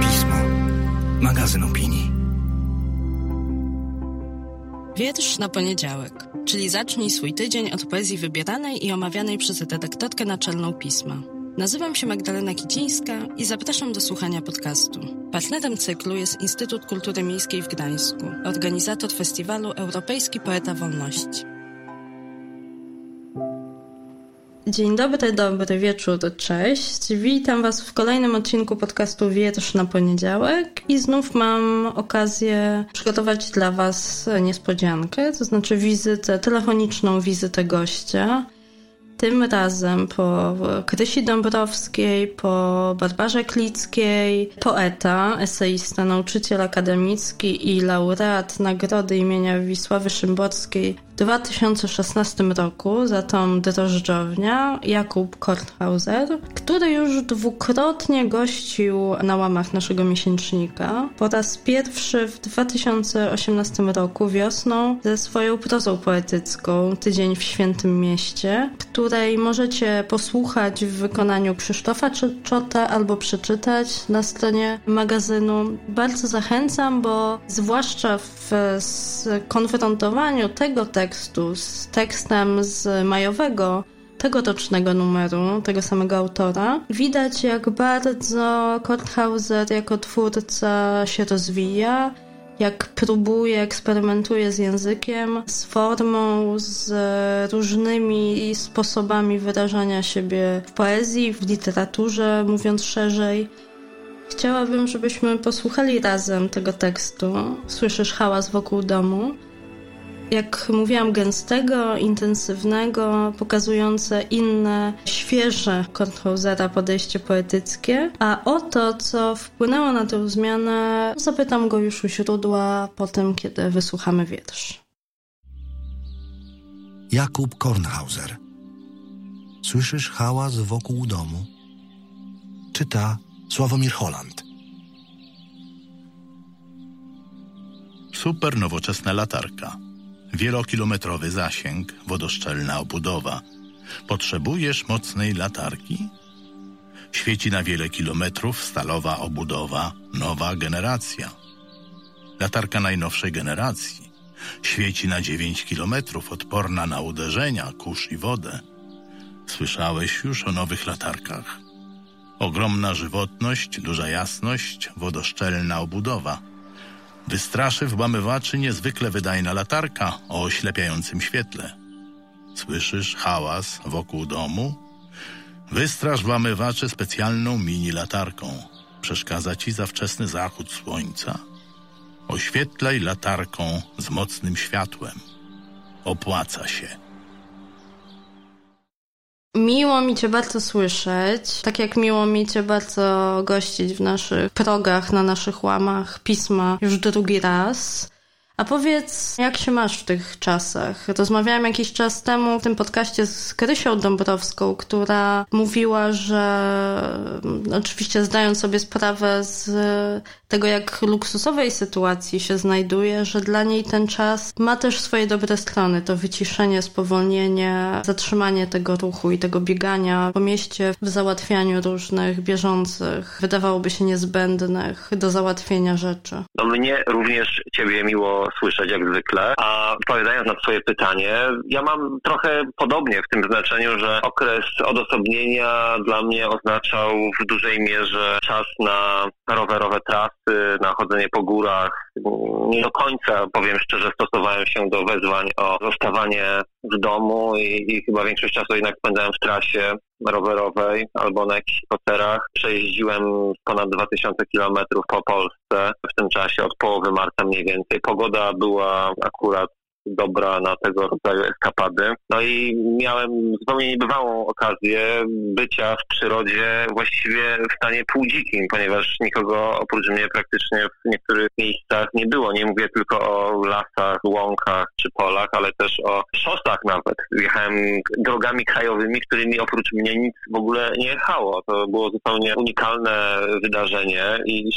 Pismo. Magazyn opinii. Wiersz na poniedziałek, czyli zacznij swój tydzień od poezji wybieranej i omawianej przez redaktorkę naczelną pisma. Nazywam się Magdalena Kicińska i zapraszam do słuchania podcastu. Partnerem cyklu jest Instytut Kultury Miejskiej w Gdańsku, organizator festiwalu Europejski Poeta Wolności. Dzień dobry, dobry wieczór, cześć. Witam Was w kolejnym odcinku podcastu Wiersz na poniedziałek i znów mam okazję przygotować dla Was niespodziankę, to znaczy wizytę, telefoniczną wizytę gościa. Tym razem po Krysi Dąbrowskiej, po Barbarze Klickiej, poeta, eseista, nauczyciel akademicki i laureat Nagrody imienia Wisławy Szymborskiej 2016 roku za tą drożdżownia Jakub Kornhauser, który już dwukrotnie gościł na łamach naszego miesięcznika. Po raz pierwszy w 2018 roku wiosną ze swoją prozą poetycką Tydzień w Świętym Mieście, której możecie posłuchać w wykonaniu Krzysztofa Czota albo przeczytać na stronie magazynu. Bardzo zachęcam, bo zwłaszcza w skonfrontowaniu tego tekstu tekstu z tekstem z majowego tegorocznego numeru tego samego autora, widać jak bardzo Korthauser jako twórca się rozwija, jak próbuje, eksperymentuje z językiem, z formą, z różnymi sposobami wyrażania siebie w poezji, w literaturze, mówiąc szerzej. Chciałabym, żebyśmy posłuchali razem tego tekstu. Słyszysz hałas wokół domu jak mówiłam, gęstego, intensywnego, pokazujące inne, świeże Kornhausera podejście poetyckie. A o to, co wpłynęło na tę zmianę, zapytam go już u źródła po tym, kiedy wysłuchamy wiersz. Jakub Kornhauser. Słyszysz hałas wokół domu? Czyta Sławomir Holland. Super nowoczesna latarka wielokilometrowy zasięg, wodoszczelna obudowa. Potrzebujesz mocnej latarki? Świeci na wiele kilometrów stalowa obudowa, nowa generacja. Latarka najnowszej generacji. Świeci na 9 kilometrów, odporna na uderzenia, kurz i wodę. Słyszałeś już o nowych latarkach. Ogromna żywotność, duża jasność, wodoszczelna obudowa – Wystraszy włamywaczy niezwykle wydajna latarka o oślepiającym świetle. Słyszysz hałas wokół domu? Wystrasz włamywaczy specjalną mini latarką. Przeszkadza ci za wczesny zachód słońca? Oświetlaj latarką z mocnym światłem. Opłaca się. Miło mi Cię bardzo słyszeć, tak jak miło mi Cię bardzo gościć w naszych progach, na naszych łamach pisma już drugi raz. A powiedz, jak się masz w tych czasach? Rozmawiałam jakiś czas temu w tym podcaście z Krysią Dąbrowską, która mówiła, że mm, oczywiście zdając sobie sprawę z tego, jak luksusowej sytuacji się znajduje, że dla niej ten czas ma też swoje dobre strony. To wyciszenie, spowolnienie, zatrzymanie tego ruchu i tego biegania po mieście w załatwianiu różnych bieżących, wydawałoby się niezbędnych do załatwienia rzeczy. No mnie również Ciebie miło słyszeć jak zwykle. A odpowiadając na Twoje pytanie, ja mam trochę podobnie w tym znaczeniu, że okres odosobnienia dla mnie oznaczał w dużej mierze czas na rowerowe trasy, na chodzenie po górach. Nie do końca, powiem szczerze, stosowałem się do wezwań o zostawanie w domu i, i chyba większość czasu jednak spędzałem w trasie rowerowej albo na jakichś spacerach. Przejeździłem ponad 2000 kilometrów po Polsce w tym czasie, od połowy marca mniej więcej. Pogoda była akurat dobra na tego rodzaju eskapady. No i miałem zupełnie niebywałą okazję bycia w przyrodzie właściwie w stanie półdzikim, ponieważ nikogo oprócz mnie praktycznie w niektórych miejscach nie było. Nie mówię tylko o lasach, łąkach czy polach, ale też o szosach nawet. Jechałem drogami krajowymi, którymi oprócz mnie nic w ogóle nie jechało. To było zupełnie unikalne wydarzenie i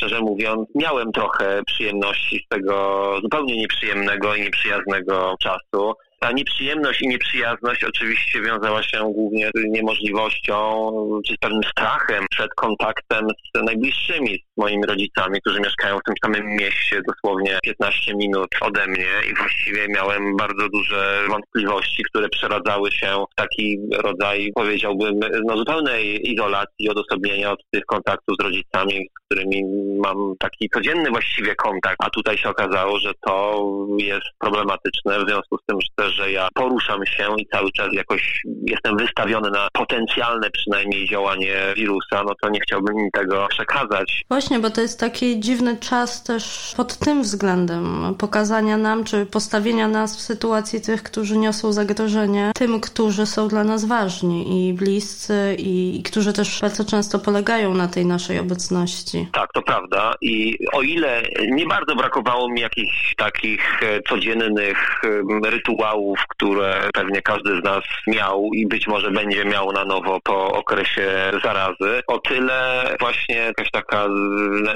szczerze mówiąc miałem trochę przyjemności z tego zupełnie nieprzyjemnego i nieprzyjemnego przyjaznego czasu. Ta nieprzyjemność i nieprzyjazność oczywiście wiązała się głównie z niemożliwością czy z pewnym strachem przed kontaktem z najbliższymi, z moimi rodzicami, którzy mieszkają w tym samym mieście, dosłownie 15 minut ode mnie. I właściwie miałem bardzo duże wątpliwości, które przeradzały się w taki rodzaj, powiedziałbym, no zupełnej izolacji, odosobnienia od tych kontaktów z rodzicami, z którymi mam taki codzienny właściwie kontakt, a tutaj się okazało, że to jest problematyczne w związku z tym, że że ja poruszam się i cały czas jakoś jestem wystawiony na potencjalne przynajmniej działanie wirusa, no to nie chciałbym im tego przekazać. Właśnie, bo to jest taki dziwny czas też pod tym względem pokazania nam, czy postawienia nas w sytuacji tych, którzy niosą zagrożenie, tym, którzy są dla nas ważni i bliscy i, i którzy też bardzo często polegają na tej naszej obecności. Tak, to prawda i o ile nie bardzo brakowało mi jakichś takich e, codziennych rytuałów, które pewnie każdy z nas miał i być może będzie miał na nowo po okresie zarazy, o tyle właśnie jakaś taka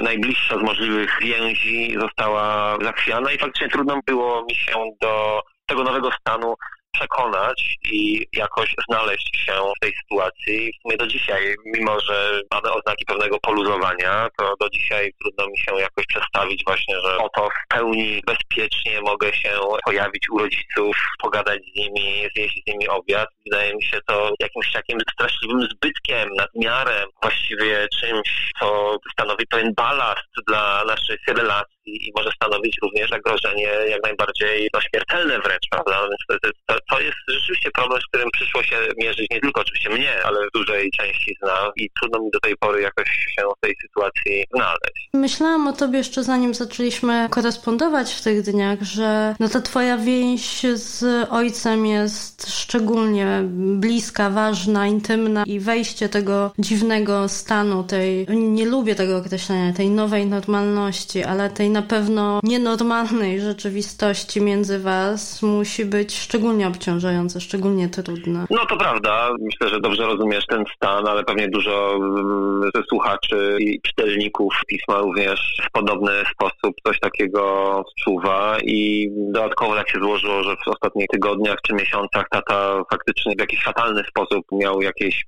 najbliższa z możliwych więzi została zachwiana i faktycznie trudno było mi się do tego nowego stanu przekonać i jakoś znaleźć się w tej sytuacji. W sumie do dzisiaj, mimo że mamy oznaki pewnego poluzowania, to do dzisiaj trudno mi się jakoś przestawić właśnie, że oto w pełni bezpiecznie mogę się pojawić u rodziców, pogadać z nimi, zjeść z nimi obiad. Wydaje mi się to jakimś takim straszliwym zbytkiem, nadmiarem, właściwie czymś, co stanowi pewien balast dla naszych relacji i, może stanowić również zagrożenie jak najbardziej no, śmiertelne wręcz, prawda? Więc to, to, to jest rzeczywiście problem, z którym przyszło się mierzyć nie tylko oczywiście mnie, ale w dużej części z nas i trudno mi do tej pory jakoś się w tej sytuacji znaleźć. Myślałam o tobie jeszcze zanim zaczęliśmy korespondować w tych dniach, że no ta twoja więź z ojcem jest szczególnie bliska, ważna, intymna i wejście tego dziwnego stanu, tej, nie lubię tego określenia, tej nowej normalności, ale tej na pewno nienormalnej rzeczywistości między was musi być szczególnie obciążające, szczególnie trudne. No to prawda. Myślę, że dobrze rozumiesz ten stan, ale pewnie dużo mm, słuchaczy i czytelników pisma również w podobny sposób coś takiego odczuwa i dodatkowo tak się złożyło, że w ostatnich tygodniach czy miesiącach tata faktycznie w jakiś fatalny sposób miał jakieś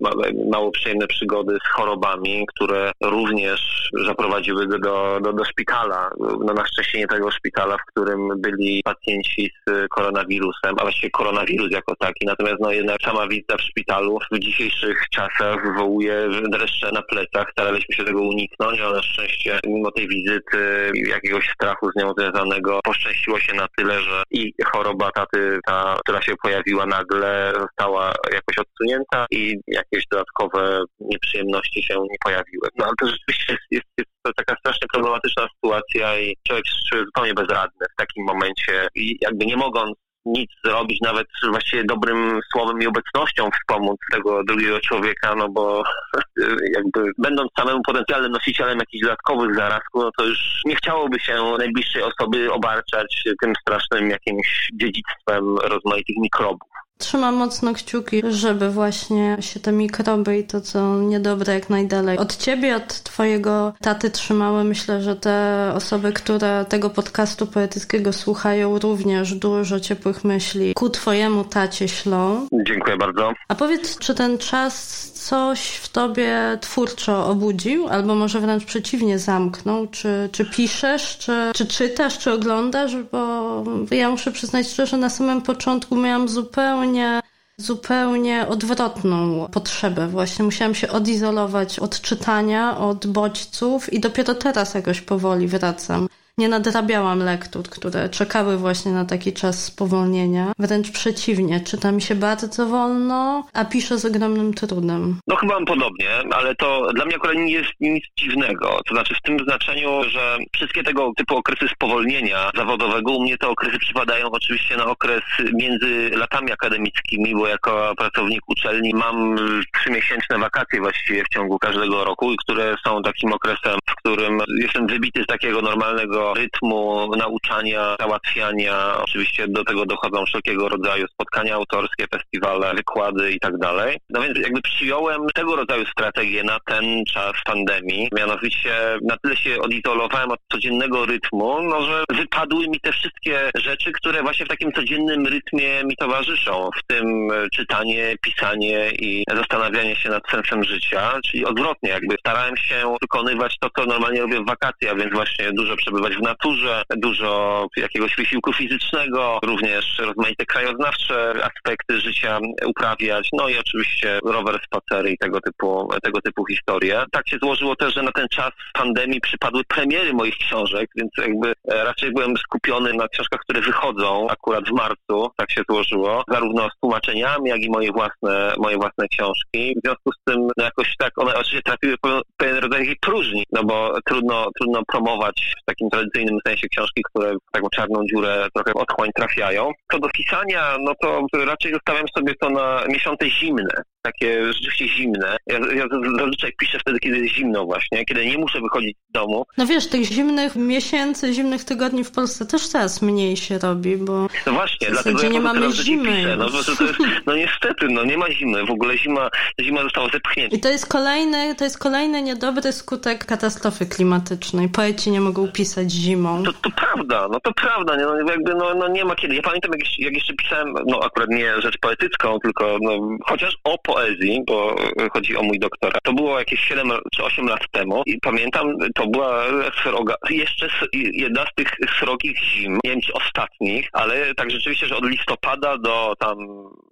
mało przyjemne przygody z chorobami, które również zaprowadziły go do, do, do szpitala no na szczęście nie tego szpitala, w którym byli pacjenci z koronawirusem, a właściwie koronawirus jako taki. Natomiast no jednak sama wizyta w szpitalu w dzisiejszych czasach wywołuje dreszcze na plecach. Staraliśmy się tego uniknąć, ale na szczęście mimo tej wizyty jakiegoś strachu z nią związanego poszczęściło się na tyle, że i choroba taty, ta, która się pojawiła nagle, została jakoś odsunięta i jakieś dodatkowe nieprzyjemności się nie pojawiły. No ale to rzeczywiście jest, jest, jest to taka strasznie problematyczna sytuacja i człowiek czuje zupełnie bezradny w takim momencie i jakby nie mogąc nic zrobić, nawet właściwie dobrym słowem i obecnością wspomóc tego drugiego człowieka, no bo jakby będąc samemu potencjalnym nosicielem jakichś dodatkowych zarazków, no to już nie chciałoby się najbliższej osoby obarczać tym strasznym jakimś dziedzictwem rozmaitych mikrobów. Trzymam mocno kciuki, żeby właśnie się te mikroby i to, co niedobre, jak najdalej od ciebie, od twojego taty trzymały. Myślę, że te osoby, które tego podcastu poetyckiego słuchają, również dużo ciepłych myśli ku twojemu tacie ślą. Dziękuję bardzo. A powiedz, czy ten czas coś w tobie twórczo obudził, albo może wręcz przeciwnie zamknął? Czy, czy piszesz, czy, czy czytasz, czy oglądasz? Bo ja muszę przyznać szczerze, na samym początku miałam zupełnie zupełnie odwrotną potrzebę. Właśnie musiałam się odizolować od czytania, od bodźców i dopiero teraz jakoś powoli wracam nie nadrabiałam lektur, które czekały właśnie na taki czas spowolnienia. Wręcz przeciwnie, czyta mi się bardzo wolno, a piszę z ogromnym trudem. No chyba mam podobnie, ale to dla mnie akurat nie jest nic dziwnego. To znaczy w tym znaczeniu, że wszystkie tego typu okresy spowolnienia zawodowego, u mnie te okresy przypadają oczywiście na okres między latami akademickimi, bo jako pracownik uczelni mam trzymiesięczne wakacje właściwie w ciągu każdego roku, które są takim okresem, w którym jestem wybity z takiego normalnego rytmu nauczania, załatwiania. Oczywiście do tego dochodzą wszelkiego rodzaju spotkania autorskie, festiwale, wykłady i tak dalej. No więc jakby przyjąłem tego rodzaju strategię na ten czas pandemii. Mianowicie na tyle się odizolowałem od codziennego rytmu, no że wypadły mi te wszystkie rzeczy, które właśnie w takim codziennym rytmie mi towarzyszą, w tym czytanie, pisanie i zastanawianie się nad sensem życia, czyli odwrotnie, jakby starałem się wykonywać to, co normalnie robię w wakacje, a więc właśnie dużo przebywać w naturze, dużo jakiegoś wysiłku fizycznego, również rozmaite krajoznawcze aspekty życia uprawiać, no i oczywiście rower, spacery i tego typu, tego typu historie. Tak się złożyło też, że na ten czas pandemii przypadły premiery moich książek, więc jakby e, raczej byłem skupiony na książkach, które wychodzą akurat w marcu, tak się złożyło, zarówno z tłumaczeniami, jak i moje własne, moje własne książki. W związku z tym no jakoś tak one oczywiście trafiły w pewien rodzaj próżni, no bo trudno, trudno promować w takim tradycyjnym sensie książki, które w taką czarną dziurę trochę otchłań trafiają. Co do pisania, no to raczej zostawiam sobie to na miesiące zimne takie rzeczywiście zimne. Ja, ja zazwyczaj piszę wtedy, kiedy jest zimno właśnie, kiedy nie muszę wychodzić z domu. No wiesz, tych zimnych miesięcy, zimnych tygodni w Polsce też teraz mniej się robi, bo no właśnie, dlatego ja nie mamy zimy. Piszę. No, to jest, no niestety, no nie ma zimy. W ogóle zima, zima została zepchnięta. I to jest kolejny, to jest kolejny niedobry skutek katastrofy klimatycznej. Poeci nie mogą pisać zimą. To, to prawda, no to prawda. Nie, no, jakby, no, no nie ma kiedy. Ja pamiętam, jak, jak jeszcze pisałem, no akurat nie rzecz poetycką, tylko no, chociaż o po poezji, bo chodzi o mój doktorat. To było jakieś 7 czy 8 lat temu i pamiętam, to była sroga, jeszcze jedna z tych srogich zim, nie wiem czy ostatnich, ale tak rzeczywiście, że od listopada do tam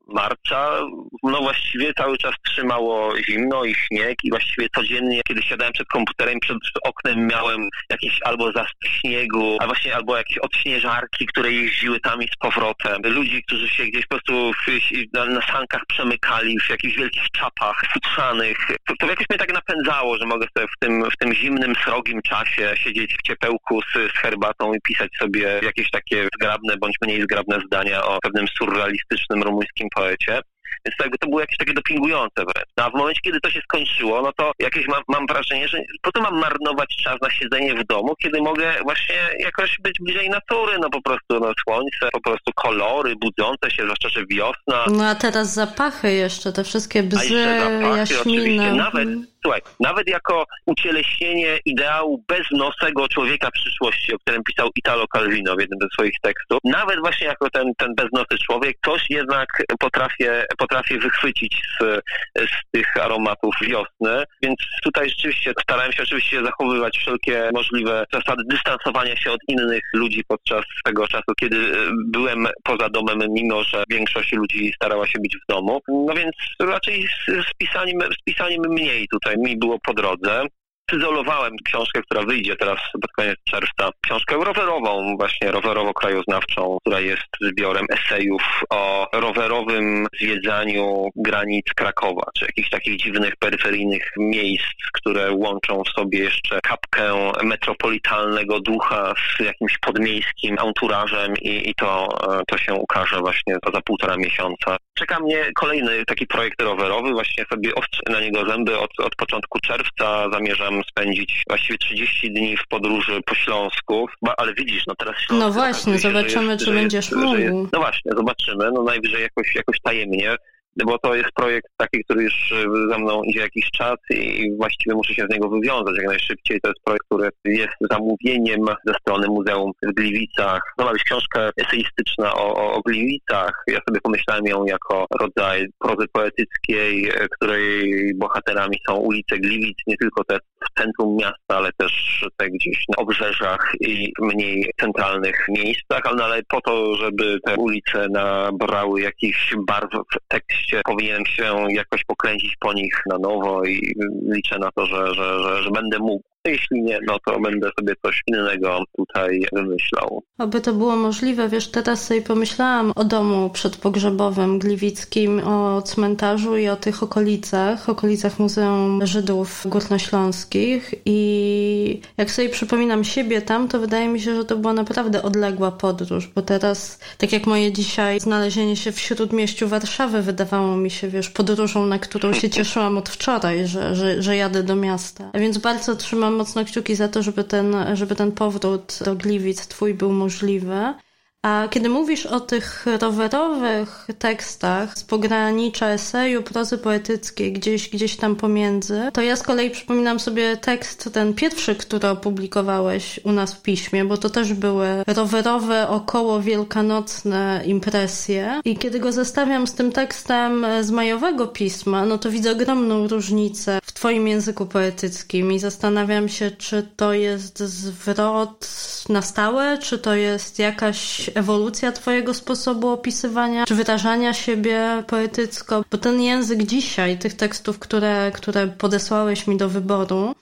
marca, no właściwie cały czas trzymało zimno i śnieg i właściwie codziennie, kiedy siadałem przed komputerem, przed oknem miałem jakieś albo zaspy śniegu, a właśnie albo jakieś odśnieżarki, które jeździły tam i z powrotem. Ludzi, którzy się gdzieś po prostu w, na, na sankach przemykali w jakichś wielkich czapach futrzanych. To, to jakoś mnie tak napędzało, że mogę sobie w tym, w tym zimnym, srogim czasie siedzieć w ciepełku z, z herbatą i pisać sobie jakieś takie zgrabne bądź mniej zgrabne zdania o pewnym surrealistycznym rumuńskim poecie. Więc to, jakby to było jakieś takie dopingujące wręcz. No, a w momencie, kiedy to się skończyło, no to jakieś mam, mam wrażenie, że po co mam marnować czas na siedzenie w domu, kiedy mogę właśnie jakoś być bliżej natury, no po prostu no, słońce, po prostu kolory budzące się, zwłaszcza, że wiosna. No a teraz zapachy jeszcze, te wszystkie bzy, zapachy, jaśminy. Nawet, Słuchaj, nawet jako ucieleśnienie ideału beznosego człowieka przyszłości, o którym pisał Italo Calvino w jednym ze swoich tekstów, nawet właśnie jako ten, ten beznosy człowiek, coś jednak potrafię, potrafię wychwycić z, z tych aromatów wiosny, więc tutaj rzeczywiście starałem się oczywiście zachowywać wszelkie możliwe zasady dystansowania się od innych ludzi podczas tego czasu, kiedy byłem poza domem, mimo że większość ludzi starała się być w domu. No więc raczej z, z pisaniem, z pisaniem mniej tutaj mi było po drodze. Przyzolowałem książkę, która wyjdzie teraz pod koniec czerwca. Książkę rowerową, właśnie rowerowo-krajoznawczą, która jest zbiorem esejów o rowerowym zwiedzaniu granic Krakowa, czy jakichś takich dziwnych, peryferyjnych miejsc, które łączą w sobie jeszcze kapkę metropolitalnego ducha z jakimś podmiejskim anturażem i, i to, to się ukaże właśnie za półtora miesiąca. Czeka mnie kolejny taki projekt rowerowy, właśnie sobie na niego zęby od, od początku czerwca. Zamierzam spędzić właściwie 30 dni w podróży po Śląsku, ale widzisz, no teraz Śląsk No właśnie, zobaczymy, jest, czy będziesz jest, mógł. no właśnie, zobaczymy, no najwyżej jakoś, jakoś tajemnie bo to jest projekt taki, który już e, za mną idzie jakiś czas i właściwie muszę się z niego wywiązać jak najszybciej. To jest projekt, który jest zamówieniem ze strony Muzeum w Gliwicach. To ma być książka eseistyczna o, o, o Gliwicach. Ja sobie pomyślałem ją jako rodzaj prozy poetyckiej, e, której bohaterami są ulice Gliwic, nie tylko te w centrum miasta, ale też te gdzieś na obrzeżach i mniej centralnych miejscach, ale po to, żeby te ulice nabrały jakichś barw w tekście oczywiście powinienem się jakoś pokręcić po nich na nowo i liczę na to, że, że, że, że będę mógł jeśli nie, no to będę sobie coś innego tutaj wymyślał. Aby to było możliwe, wiesz, teraz sobie pomyślałam o domu przedpogrzebowym gliwickim, o cmentarzu i o tych okolicach, okolicach Muzeum Żydów Górnośląskich i jak sobie przypominam siebie tam, to wydaje mi się, że to była naprawdę odległa podróż, bo teraz, tak jak moje dzisiaj znalezienie się w śródmieściu Warszawy wydawało mi się, wiesz, podróżą, na którą się cieszyłam od wczoraj, że, że, że jadę do miasta. A więc bardzo trzymam mocno kciuki za to, żeby ten, żeby ten powrót do Gliwic twój był możliwy. A kiedy mówisz o tych rowerowych tekstach z pogranicza eseju, prozy poetyckiej, gdzieś, gdzieś tam pomiędzy, to ja z kolei przypominam sobie tekst, ten pierwszy, który opublikowałeś u nas w piśmie, bo to też były rowerowe, około wielkanocne impresje. I kiedy go zestawiam z tym tekstem z majowego pisma, no to widzę ogromną różnicę w twoim języku poetyckim i zastanawiam się, czy to jest zwrot na stałe, czy to jest jakaś ewolucja twojego sposobu opisywania czy wyrażania siebie poetycko? Bo ten język dzisiaj, tych tekstów, które, które podesłałeś mi do wyboru,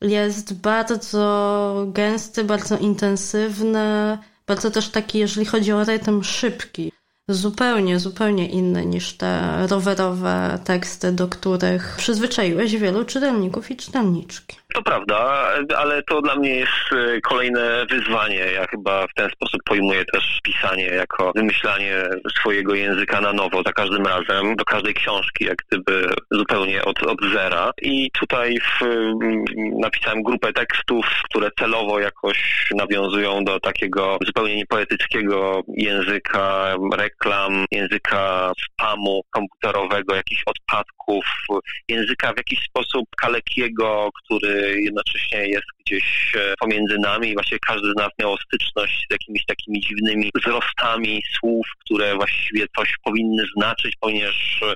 jest bardzo gęsty, bardzo intensywny, bardzo też taki, jeżeli chodzi o rytm, szybki zupełnie, zupełnie inny niż te rowerowe teksty, do których przyzwyczaiłeś wielu czytelników i czytelniczki. To prawda, ale to dla mnie jest y, kolejne wyzwanie. Ja chyba w ten sposób pojmuję też pisanie jako wymyślanie swojego języka na nowo za każdym razem, do każdej książki, jak gdyby zupełnie od, od zera. I tutaj w, napisałem grupę tekstów, które celowo jakoś nawiązują do takiego zupełnie niepoetyckiego języka reklam, języka spamu komputerowego, jakichś odpadków, języka w jakiś sposób kalekiego, który jednocześnie jest gdzieś e, pomiędzy nami. Właściwie każdy z nas miał styczność z jakimiś takimi dziwnymi wzrostami słów, które właściwie coś powinny znaczyć, ponieważ e,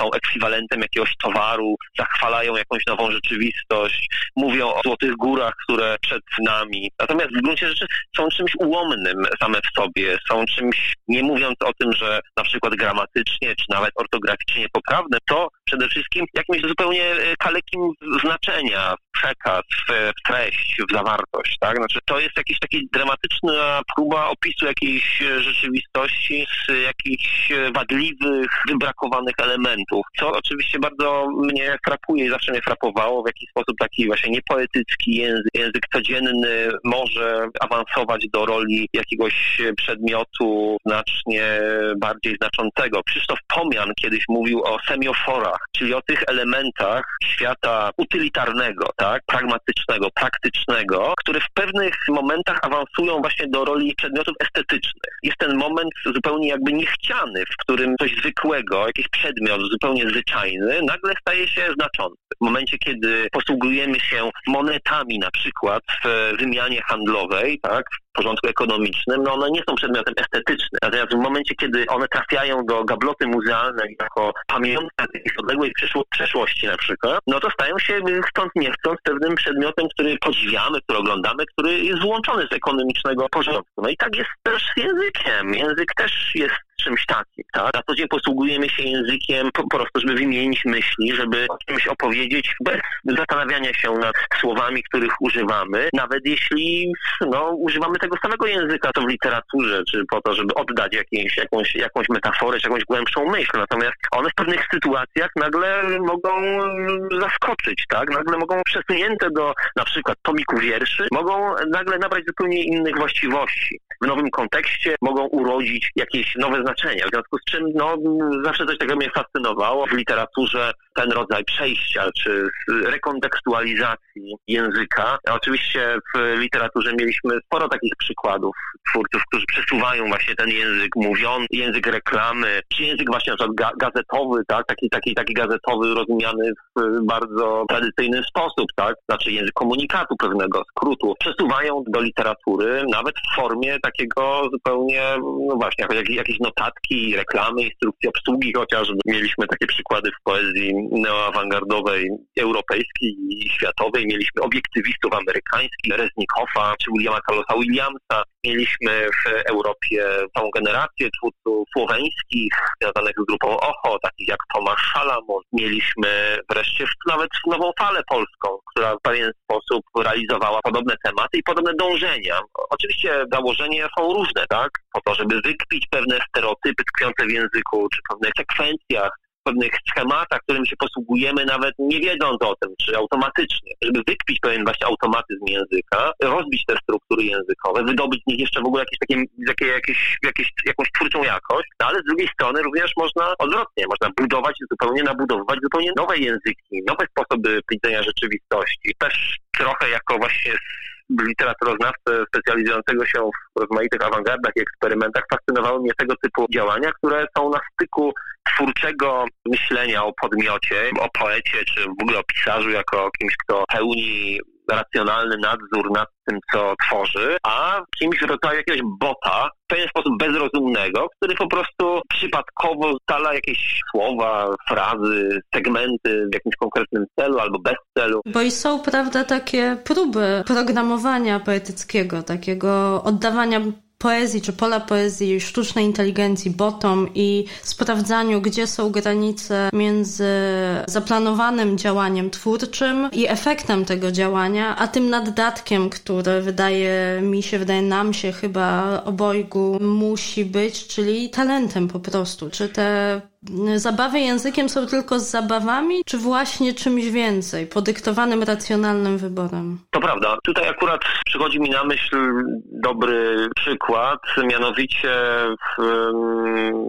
są ekwiwalentem jakiegoś towaru, zachwalają jakąś nową rzeczywistość, mówią o złotych górach, które przed nami. Natomiast w gruncie rzeczy są czymś ułomnym same w sobie, są czymś, nie mówiąc o tym, że na przykład gramatycznie czy nawet ortograficznie niepoprawne, to przede wszystkim jakimś zupełnie e, kalekim znaczenia, w przekaz, w, treść, w zawartość, tak? Znaczy to jest jakaś taki dramatyczna próba opisu jakiejś rzeczywistości z jakichś wadliwych, wybrakowanych elementów, co oczywiście bardzo mnie frapuje i zawsze mnie frapowało, w jaki sposób taki właśnie niepoetycki język, język codzienny może awansować do roli jakiegoś przedmiotu znacznie bardziej znaczącego. Krzysztof Pomian kiedyś mówił o semioforach, czyli o tych elementach świata utylitarnego, tak, pragmatycznego, praktycznego, które w pewnych momentach awansują właśnie do roli przedmiotów estetycznych. Jest ten moment zupełnie jakby niechciany, w którym coś zwykłego, jakiś przedmiot zupełnie zwyczajny, nagle staje się znaczący. W momencie, kiedy posługujemy się monetami na przykład w wymianie handlowej, tak, porządku ekonomicznym, no one nie są przedmiotem estetycznym. Natomiast w momencie, kiedy one trafiają do gabloty muzealnej jako pamiątka jakiejś odległej przeszłości na przykład, no to stają się chcąc nie chcąc pewnym przedmiotem, który podziwiamy, który oglądamy, który jest włączony z ekonomicznego porządku. No i tak jest też z językiem. Język też jest czymś takim. Tak? Co dzień posługujemy się językiem po, po prostu, żeby wymienić myśli, żeby o czymś opowiedzieć bez zastanawiania się nad słowami, których używamy, nawet jeśli no, używamy tego samego języka, to w literaturze, czy po to, żeby oddać jakieś, jakąś, jakąś metaforę, czy jakąś głębszą myśl. Natomiast one w pewnych sytuacjach nagle mogą zaskoczyć, tak? Nagle mogą przesunięte do na przykład tomiku wierszy, mogą nagle nabrać zupełnie innych właściwości. W nowym kontekście mogą urodzić jakieś nowe W związku z czym no, zawsze coś takiego mnie fascynowało w literaturze ten rodzaj przejścia czy rekontekstualizacji języka. Oczywiście w literaturze mieliśmy sporo takich przykładów twórców, którzy przesuwają właśnie ten język mówiony, język reklamy, czy język właśnie na przykład gazetowy, tak? taki, taki, taki gazetowy rozumiany w bardzo tradycyjny sposób, tak? znaczy język komunikatu pewnego, skrótu, przesuwają do literatury nawet w formie takiego zupełnie, no właśnie, jakieś notatki, reklamy, instrukcji obsługi chociażby. Mieliśmy takie przykłady w poezji neoawangardowej europejskiej i światowej. Mieliśmy obiektywistów amerykańskich, Reznikowa czy Williama Carlosa Williamsa. Mieliśmy w Europie całą generację twórców słoweńskich związanych z grupą OHO, takich jak Tomasz Szalamon. Mieliśmy wreszcie nawet nową falę polską, która w pewien sposób realizowała podobne tematy i podobne dążenia. Oczywiście założenia są różne, tak? Po to, żeby wykpić pewne stereotypy tkwiące w języku, czy pewnych sekwencjach pewnych schematach, którym się posługujemy, nawet nie wiedząc o tym, czy automatycznie, żeby wykpić pewien właśnie automatyzm języka, rozbić te struktury językowe, wydobyć z nich jeszcze w ogóle jakieś takie, jakieś, jakieś, jakieś, jakąś twórczą jakość, no ale z drugiej strony również można odwrotnie, można budować zupełnie, nabudowywać zupełnie nowe języki, nowe sposoby widzenia rzeczywistości. Też trochę jako właśnie literaturoznawcę specjalizującego się w rozmaitych awangardach i eksperymentach fascynowały mnie tego typu działania, które są na styku twórczego myślenia o podmiocie, o poecie, czy w ogóle o pisarzu jako kimś, kto pełni racjonalny nadzór nad tym, co tworzy, a kimś w rodzaju jakiegoś bota, w pewien sposób bezrozumnego, który po prostu przypadkowo ustala jakieś słowa, frazy, segmenty w jakimś konkretnym celu albo bez celu. Bo i są, prawda, takie próby programowania poetyckiego, takiego oddawania poezji czy pola poezji, sztucznej inteligencji, botom i sprawdzaniu, gdzie są granice między zaplanowanym działaniem twórczym i efektem tego działania, a tym naddatkiem, który wydaje mi się, wydaje nam się chyba obojgu musi być, czyli talentem po prostu. Czy te zabawy językiem są tylko z zabawami, czy właśnie czymś więcej, podyktowanym racjonalnym wyborem? To prawda. Tutaj akurat przychodzi mi na myśl dobry przykład, mianowicie w,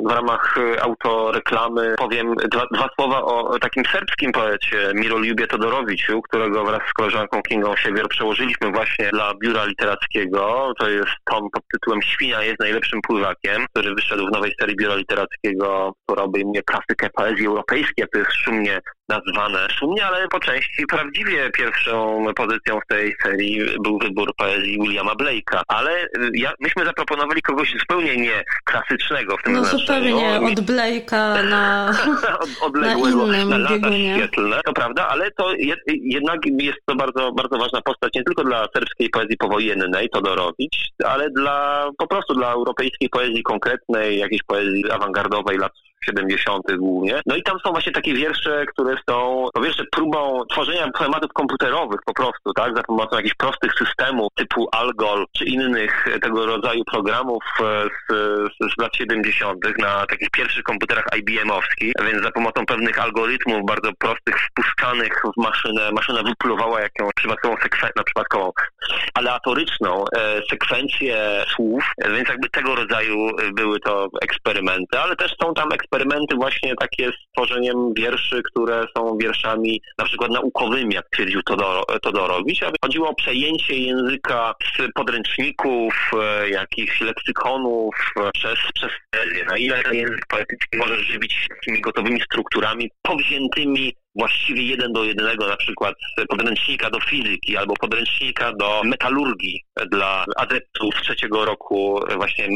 w ramach autoreklamy powiem dwa, dwa słowa o takim serbskim poecie Mirolubie Todorowiciu, którego wraz z koleżanką Kingą Siewier przełożyliśmy właśnie dla biura literackiego. To jest tom pod tytułem Świnia jest najlepszym pływakiem, który wyszedł w nowej serii biura literackiego, która obejmuje szumnie klasykę poezji europejskiej, to jest szumnie nazwane. Szumnie, ale po części prawdziwie pierwszą pozycją w tej serii był wybór poezji Williama Blake'a. Ale y, ja, myśmy zaproponowali kogoś zupełnie nie klasycznego w tym No znaczeniu. zupełnie od Blake'a na, od, odległego, na innym na lata biegunie. świetlne. To prawda, ale to jed, jednak jest to bardzo, bardzo ważna postać nie tylko dla serbskiej poezji powojennej, Todorowicz, ale dla po prostu dla europejskiej poezji konkretnej, jakiejś poezji awangardowej lat 70. głównie. No i tam są właśnie takie wiersze, które są po pierwsze próbą tworzenia tematów komputerowych po prostu, tak, za pomocą jakichś prostych systemów typu Algol czy innych tego rodzaju programów e, z, z, lat 70. na takich pierwszych komputerach IBM-owskich, więc za pomocą pewnych algorytmów bardzo prostych wpuszczanych w maszynę, maszyna wyplowała jakąś przypadkową sekwencję, na przypadkową aleatoryczną e, sekwencję słów, więc jakby tego rodzaju były to eksperymenty, ale też są tam eksperymenty właśnie takie z tworzeniem wierszy, które są wierszami na przykład naukowymi, jak twierdził Todoro, Todorowicz, chodziło o przejęcie języka z podręczników, e, jakichś leksykonów e, przez, przez. Na ile ten język poetycki może żywić takimi gotowymi strukturami powziętymi właściwie jeden do jednego, na przykład podręcznika do fizyki albo podręcznika do metalurgii dla adeptów trzeciego roku właśnie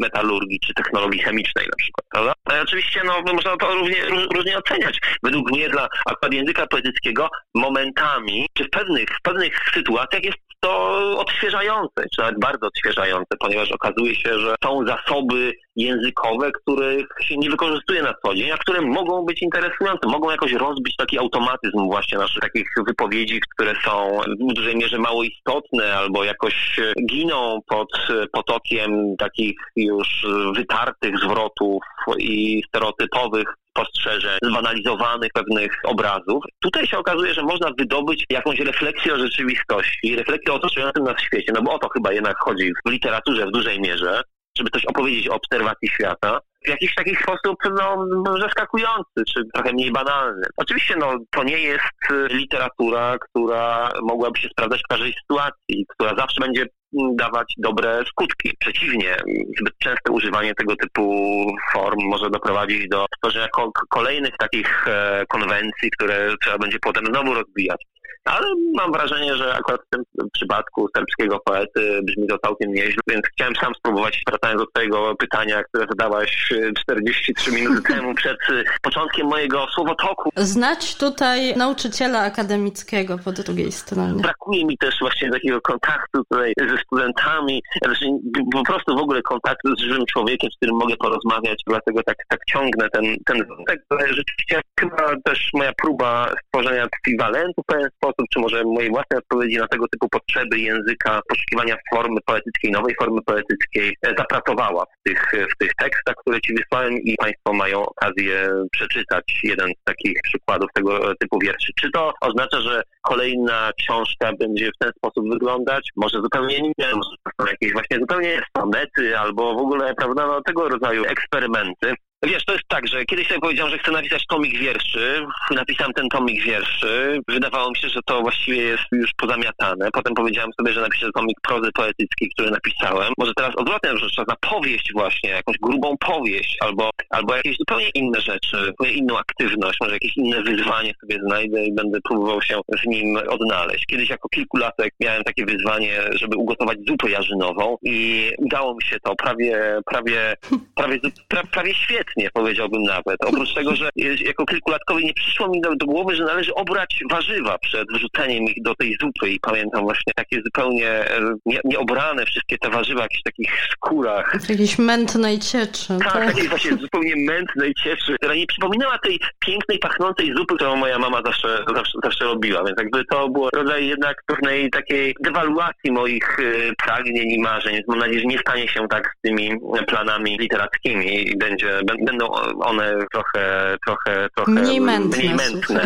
metalurgii czy technologii chemicznej na przykład, prawda? No oczywiście no, można to równie, różnie oceniać. Według mnie dla akurat języka poetyckiego momentami, czy w pewnych, w pewnych sytuacjach jest to odświeżające, czy nawet bardzo odświeżające, ponieważ okazuje się, że są zasoby językowe, których się nie wykorzystuje na co dzień, a które mogą być interesujące, mogą jakoś rozbić taki automatyzm właśnie naszych takich wypowiedzi, które są w dużej mierze mało istotne albo jakoś giną pod potokiem takich już wytartych zwrotów i stereotypowych spostrzeżeń, zbanalizowanych pewnych obrazów. Tutaj się okazuje, że można wydobyć jakąś refleksję o rzeczywistości, refleksję o otaczającym nas świecie, no bo o to chyba jednak chodzi w literaturze w dużej mierze, żeby coś opowiedzieć o obserwacji świata, w jakiś taki sposób no, zaskakujący, czy trochę mniej banalny. Oczywiście no, to nie jest literatura, która mogłaby się sprawdzać w każdej sytuacji, która zawsze będzie dawać dobre skutki. Przeciwnie, zbyt częste używanie tego typu form może doprowadzić do stworzenia kolejnych takich e, konwencji, które trzeba będzie potem znowu rozbijać. Ale mam wrażenie, że akurat w tym przypadku serbskiego poety brzmi to całkiem nieźle, więc chciałem sam spróbować, wracając do twojego pytania, które zadałaś 43 minuty temu przed początkiem mojego słowotoku. Znać tutaj nauczyciela akademickiego po drugiej stronie. Brakuje mi też właśnie takiego kontaktu tutaj ze studentami, znaczy po prostu w ogóle kontaktu z żywym człowiekiem, z którym mogę porozmawiać, dlatego tak, tak ciągnę ten, ten wątek, rzeczywiście chyba też moja próba stworzenia ekwiwalentu w pewien sposób czy może mojej własnej odpowiedzi na tego typu potrzeby języka, poszukiwania formy poetyckiej, nowej formy poetyckiej, e, zapracowała w tych, w tych tekstach, które Ci wysłałem i Państwo mają okazję przeczytać jeden z takich przykładów tego typu wierszy. Czy to oznacza, że kolejna książka będzie w ten sposób wyglądać? Może zupełnie nie, może to są jakieś właśnie zupełnie sonety albo w ogóle, prawda, no, tego rodzaju eksperymenty. Wiesz, to jest tak, że kiedyś sobie powiedziałem, że chcę napisać tomik wierszy. Napisałem ten tomik wierszy. Wydawało mi się, że to właściwie jest już pozamiatane. Potem powiedziałem sobie, że napiszę tomik prozy poetyckiej, który napisałem. Może teraz odwrotnie, że czas na powieść właśnie, jakąś grubą powieść albo, albo jakieś zupełnie inne rzeczy, inną aktywność, może jakieś inne wyzwanie sobie znajdę i będę próbował się w nim odnaleźć. Kiedyś jako kilkulatek miałem takie wyzwanie, żeby ugotować zupę jarzynową i udało mi się to prawie, prawie, prawie, prawie, prawie świetnie świetnie, powiedziałbym nawet. Oprócz tego, że jako kilkulatkowi nie przyszło mi do, głowy, że należy obrać warzywa przed wrzuceniem ich do tej zupy i pamiętam właśnie takie zupełnie e, nie, nieobrane wszystkie te warzywa w jakichś takich skórach. W jakiejś mętnej cieczy. Tak, tak? takiej właśnie zupełnie mętnej cieczy, która nie przypominała tej pięknej, pachnącej zupy, którą moja mama zawsze, zawsze, zawsze robiła. Więc jakby to było rodzaj jednak pewnej takiej dewaluacji moich y, pragnień i marzeń. Więc mam nadzieję, że nie stanie się tak z tymi planami literackimi i będzie, będą one trochę, trochę, trochę mniej mętne. Mniej mętne.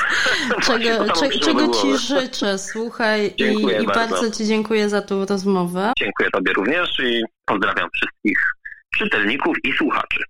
czego, cze, czego ci życzę, słuchaj, i, i bardzo. bardzo ci dziękuję za tą rozmowę. Dziękuję tobie również i pozdrawiam wszystkich czytelników i słuchaczy.